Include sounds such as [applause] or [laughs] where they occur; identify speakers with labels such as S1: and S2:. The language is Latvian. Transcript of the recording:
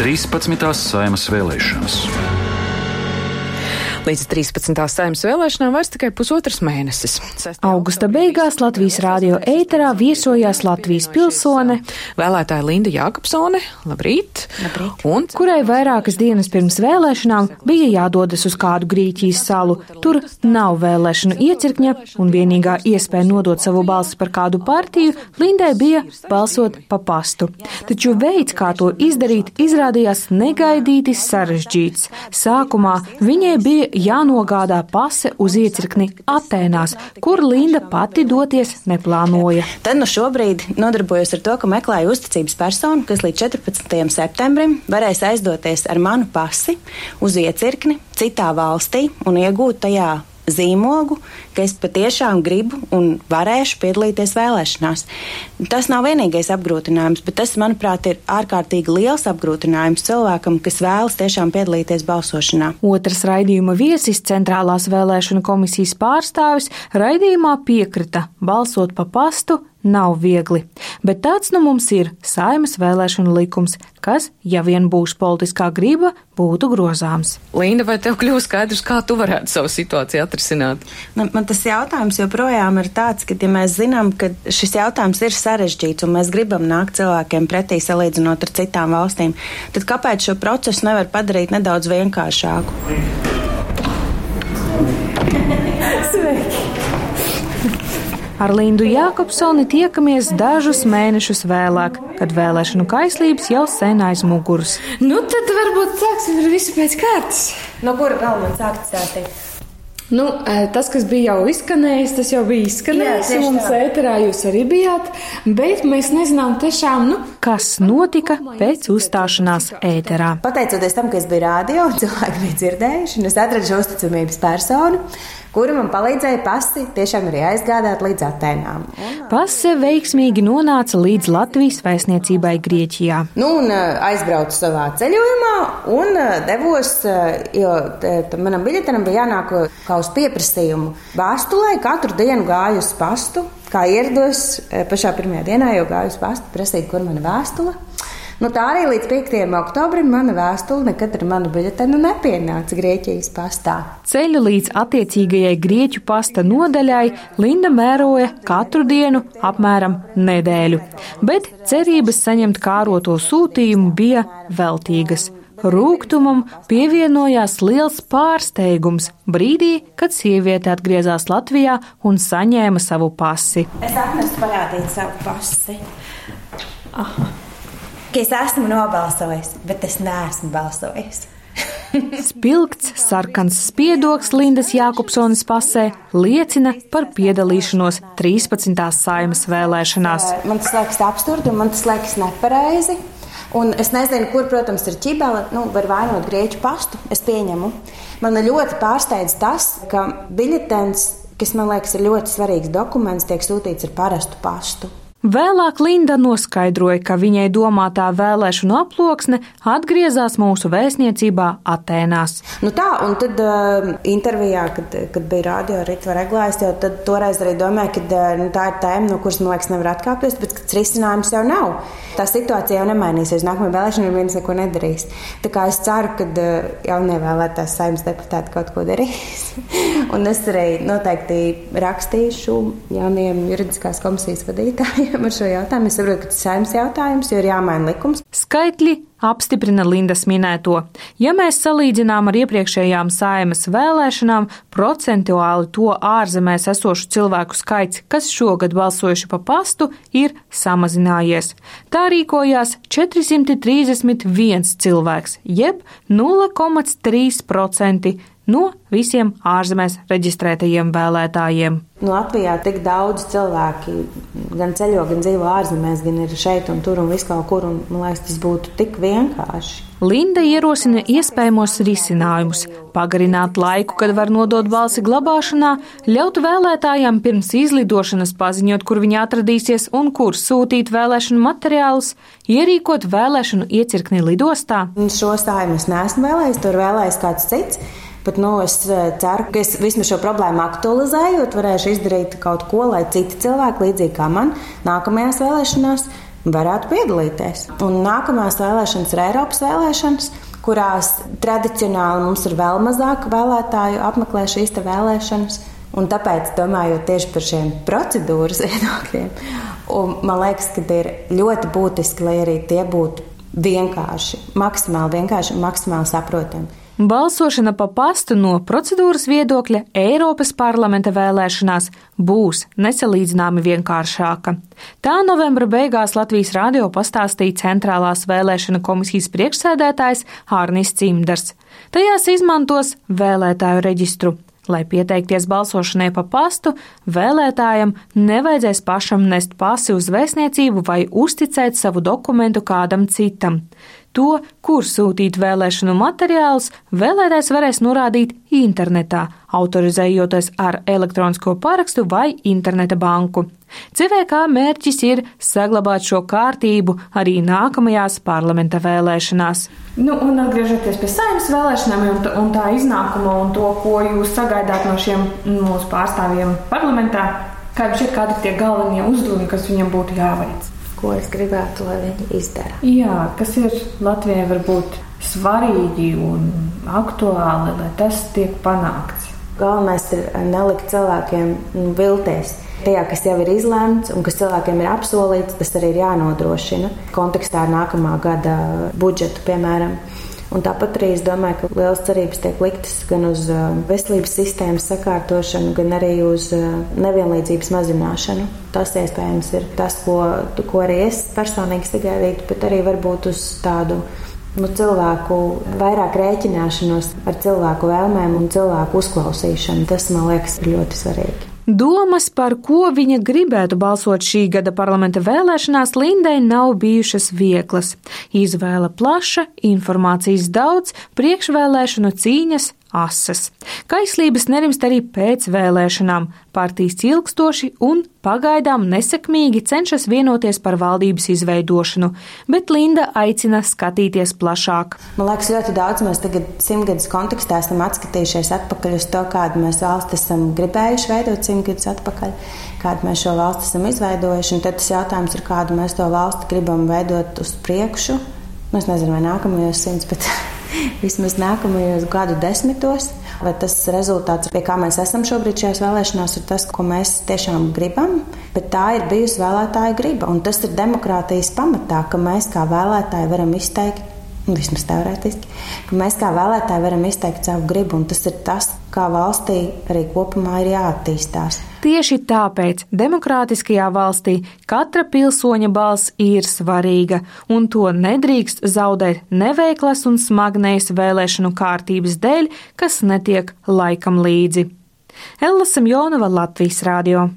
S1: 13. saimas vēlēšanas.
S2: Līdz 13. saimnes vēlēšanām vairs tikai pusotras mēnesis.
S3: Augusta beigās Latvijas rādio ēterā viesojās Latvijas pilsone,
S2: vēlētāja Linda Jākapsone, labrīt,
S3: labrīt. Un, kurai vairākas dienas pirms vēlēšanām bija jādodas uz kādu Grieķijas salu. Tur nav vēlēšanu iecirkņa, un vienīgā iespēja nodot savu balsi par kādu partiju Lindai bija balsot pa pastu. Taču veids, kā to izdarīt, izrādījās negaidīti sarežģīts. Sākumā viņai bija jānogādā pase uz iecirkni Atēnās, kur Linda pati doties neplānoja.
S4: Tad nu šobrīd nodarbojos ar to, ka meklēju uzticības personu, kas līdz 14. septembrim varēs aizdoties ar manu pasi uz iecirkni citā valstī un iegūt tajā zīmogu, ka es patiešām gribu un varēšu piedalīties vēlēšanās. Tas nav vienīgais apgrūtinājums, bet tas, manuprāt, ir ārkārtīgi liels apgrūtinājums cilvēkam, kas vēlas tiešām piedalīties balsošanā.
S3: Otrs raidījuma viesis, centrālās vēlēšana komisijas pārstāvis, raidījumā piekrita balsot pa pastu nav viegli, bet tāds nu mums ir saimas vēlēšanu likums, kas, ja vien būs politiskā griba, būtu grozāms.
S2: Linda, vai tev kļūst skaidrs, kā tu varētu savu situāciju atrisināt?
S4: Man, man tas jautājums joprojām ir tāds, ka, ja mēs zinām, ka šis jautājums ir sarežģīts un mēs gribam nākt cilvēkiem pretī salīdzinot ar citām valstīm, tad kāpēc šo procesu nevar padarīt nedaudz vienkāršāku?
S3: Sveiki! Ar Lindu Jākopsoni tiekamies dažus mēnešus vēlāk, kad vēlēšanu kaislības jau sen aiz muguras.
S5: Nu, tad varbūt sāksim ar visu pēc kārtas.
S4: No kura vēl man sākt stāstīt?
S5: Nu, tas, kas bija jau izskanējis, tas jau bija izskanējis. Jā, mums ēterā jūs arī bijāt, bet mēs nezinām tiešām, nu,
S3: kas notika pēc uzstāšanās ēterā.
S4: Pateicoties tam, ka es biju rādio, [laughs] cilvēki bija dzirdējuši, un es atradu šo uzticamības personu kura man palīdzēja pasi tiešām arī aizgādāt līdz Atēnām.
S3: Pase veiksmīgi nonāca līdz Latvijas vēstniecībai Grieķijā.
S4: Nu, un aizbraucu savā ceļojumā un devos, jo manam biļetenam bija jānāk kā uz pieprasījumu vēstulē, katru dienu gāju uz pastu. Kā ierados pašā pirmajā dienā, jau gāju uz pastu, prasīju, kur mana vēstule. Nu, tā arī līdz 5. oktobrim mana vēstule nekad ar manu biļetenu nepienāca Grieķijas pastā.
S3: Ceļu līdz attiecīgajai Grieķu pasta nodaļai Linda mēroja katru dienu apmēram nedēļu, bet cerības saņemt kāroto sūtījumu bija veltīgas. Rūgtumam pievienojās liels pārsteigums brīdī, kad sieviete atgriezās Latvijā un saņēma savu pasi.
S4: Es atnesu parādīt savu pasi. Aha ka es esmu nobalsojis, bet es neesmu balsojis.
S3: Spilgts sarkans spiedoks Lindas Jākopsonas pasē liecina par piedalīšanos 13. saimas vēlēšanās.
S4: Man tas liekas absurdi un man tas liekas nepareizi. Un es nezinu, kur, protams, ir ķibele. Nu, var vainot grieķu pastu, es pieņemu. Man ļoti pārsteidz tas, ka biļetens, kas man liekas ir ļoti svarīgs dokuments, tiek sūtīts ar parastu pastu.
S3: Vēlāk Linda noskaidroja, ka viņai domātā vēlēšanu aploksne atgriezās mūsu vēstniecībā Atēnās.
S4: Nu tā, un tad uh, intervijā, kad, kad bija radio rītva reglājis, jau tad toreiz arī domāju, ka uh, nu, tā ir tēma, no kuras, man liekas, nevar atkāpties, bet risinājums jau nav. Tā situācija jau nemainīsies. Nākamajā vēlēšanā neviens neko nedarīs. Tā kā es ceru, ka uh, jaunievēlētās saimnes deputāti kaut ko darīs. [laughs] un es arī noteikti rakstīšu jauniem juridiskās komisijas vadītājiem runājam ar šo jautājumu. Es saprotu, ka tas ir saimnes jautājums, jo ir jāmaina likums.
S3: Skaitļi apstiprina Lindas minēto. Ja mēs salīdzinām ar iepriekšējām saimas vēlēšanām, procentuāli to ārzemēs esošu cilvēku skaits, kas šogad balsojuši pa pastu, ir samazinājies. Tā rīkojās 431 cilvēks, jeb 0,3% no visiem ārzemēs reģistrētajiem vēlētājiem.
S4: Nu, Latvijā tik daudz cilvēki gan ceļo, gan dzīvo ārzemēs, gan ir šeit un tur un viskaur kur. Un, man liekas, tas būtu tik vienkārši.
S3: Linda ierosina iespējamos risinājumus, pagarināt laiku, kad var nodot balsi glabāšanā, ļaut vēlētājiem pirms izlidošanas paziņot, kur viņi atradīsies un kur sūtīt vēlēšanu materiālus, ierīkot vēlēšanu iecirkni lidostā.
S4: Šo stājumu es neesmu vēlējis, tur vēlējis kāds cits. Bet nu, es eh, ceru, ka es vismaz šo problēmu aktualizējot, varēšu izdarīt kaut ko, lai citi cilvēki, līdzīgi kā man, nākamajās vēlēšanās varētu piedalīties. Un nākamās vēlēšanas ir Eiropas vēlēšanas kurās tradicionāli mums ir vēl mazāk vēlētāju apmeklē šīs vēlēšanas. Un tāpēc, domājot tieši par šiem procedūras [laughs] viedokļiem, man liekas, ka ir ļoti būtiski, lai arī tie būtu vienkārši, maksimāli vienkārši un maksimāli saprotami.
S3: Balsošana pa pastu no procedūras viedokļa Eiropas parlamenta vēlēšanās būs nesalīdzināmi vienkāršāka. Tā novembra beigās Latvijas radio pastāstīja centrālās vēlēšana komisijas priekšsēdētājs Hārnis Cimdars. Tajās izmantos vēlētāju reģistru. Lai pieteikties balsošanai pa pastu, vēlētājam nevajadzēs pašam nest pasi uz vēstniecību vai uzticēt savu dokumentu kādam citam. To, kur sūtīt vēlēšanu materiālus, vēlētājs varēs norādīt internetā, autorizējoties ar elektronisko parakstu vai interneta banku. CVK mērķis ir saglabāt šo kārtību arī nākamajās parlamenta vēlēšanās.
S5: Nu, un atgriežoties pie saimnes vēlēšanām un, un tā iznākuma un to, ko jūs sagaidāt no šiem mūsu pārstāvjiem parlamentā, kā jums šķiet, kādi ir tie galvenie uzdevumi, kas viņam būtu jāveic?
S4: Ko es gribētu, lai viņi izdara.
S5: Jā, kas ir Latvijai varbūt svarīgi un aktuāli, lai tas tiek panākts.
S4: Galvenais ir nelikt cilvēkiem vilties. Tajā, kas jau ir izlemts un kas cilvēkiem ir apsolīts, tas arī ir jānodrošina kontekstā ar nākamā gada budžetu, piemēram. Un tāpat arī es domāju, ka liels cerības tiek liktas gan uz uh, veselības sistēmas sakārtošanu, gan arī uz uh, nevienlīdzības mazināšanu. Tas iespējams ir tas, ko, ko arī es personīgi sagaidītu, bet arī varbūt uz tādu nu, cilvēku vairāk rēķināšanos ar cilvēku vēlmēm un cilvēku uzklausīšanu. Tas man liekas ļoti svarīgi.
S3: Domas, par ko viņa gribētu balsot šī gada parlamenta vēlēšanās, Lindai nav bijušas vieglas. Izvēle plaša, informācijas daudz, priekšvēlēšanu cīņas asas. Kaislības nerimst arī pēc vēlēšanām. Partijas ilgstoši un pagaidām nesekmīgi cenšas vienoties par valdības izveidošanu, bet Linda aicina skatīties plašāk.
S4: Man liekas, ļoti daudz mēs tagad simtgadus kontekstā esam atskatījušies atpakaļ uz to, kādu mēs valsti esam gribējuši veidot simtgadus atpakaļ, kādu mēs šo valsti esam izveidojuši. Un tad tas jautājums ir, kādu mēs to valsti gribam veidot uz priekšu. Es nezinu, vai nākamajos simts, bet vismaz nākamajos gadu desmitos. Vai tas rezultāts, pie kā mēs esam šobrīd šajās vēlēšanās, ir tas, ko mēs tiešām gribam, bet tā ir bijusi vēlētāja griba. Un tas ir demokrātijas pamatā, ka mēs kā vēlētāji varam izteikt vismaz teorētiski, ka mēs kā vēlētāji varam izteikt savu gribu, un tas ir tas, kā valstī arī kopumā ir jāattīstās.
S3: Tieši tāpēc demokrātiskajā valstī katra pilsoņa balss ir svarīga, un to nedrīkst zaudēt neveiklas un smagnējas vēlēšanu kārtības dēļ, kas netiek laikam līdzi. Ella Samjonova Latvijas Rādio.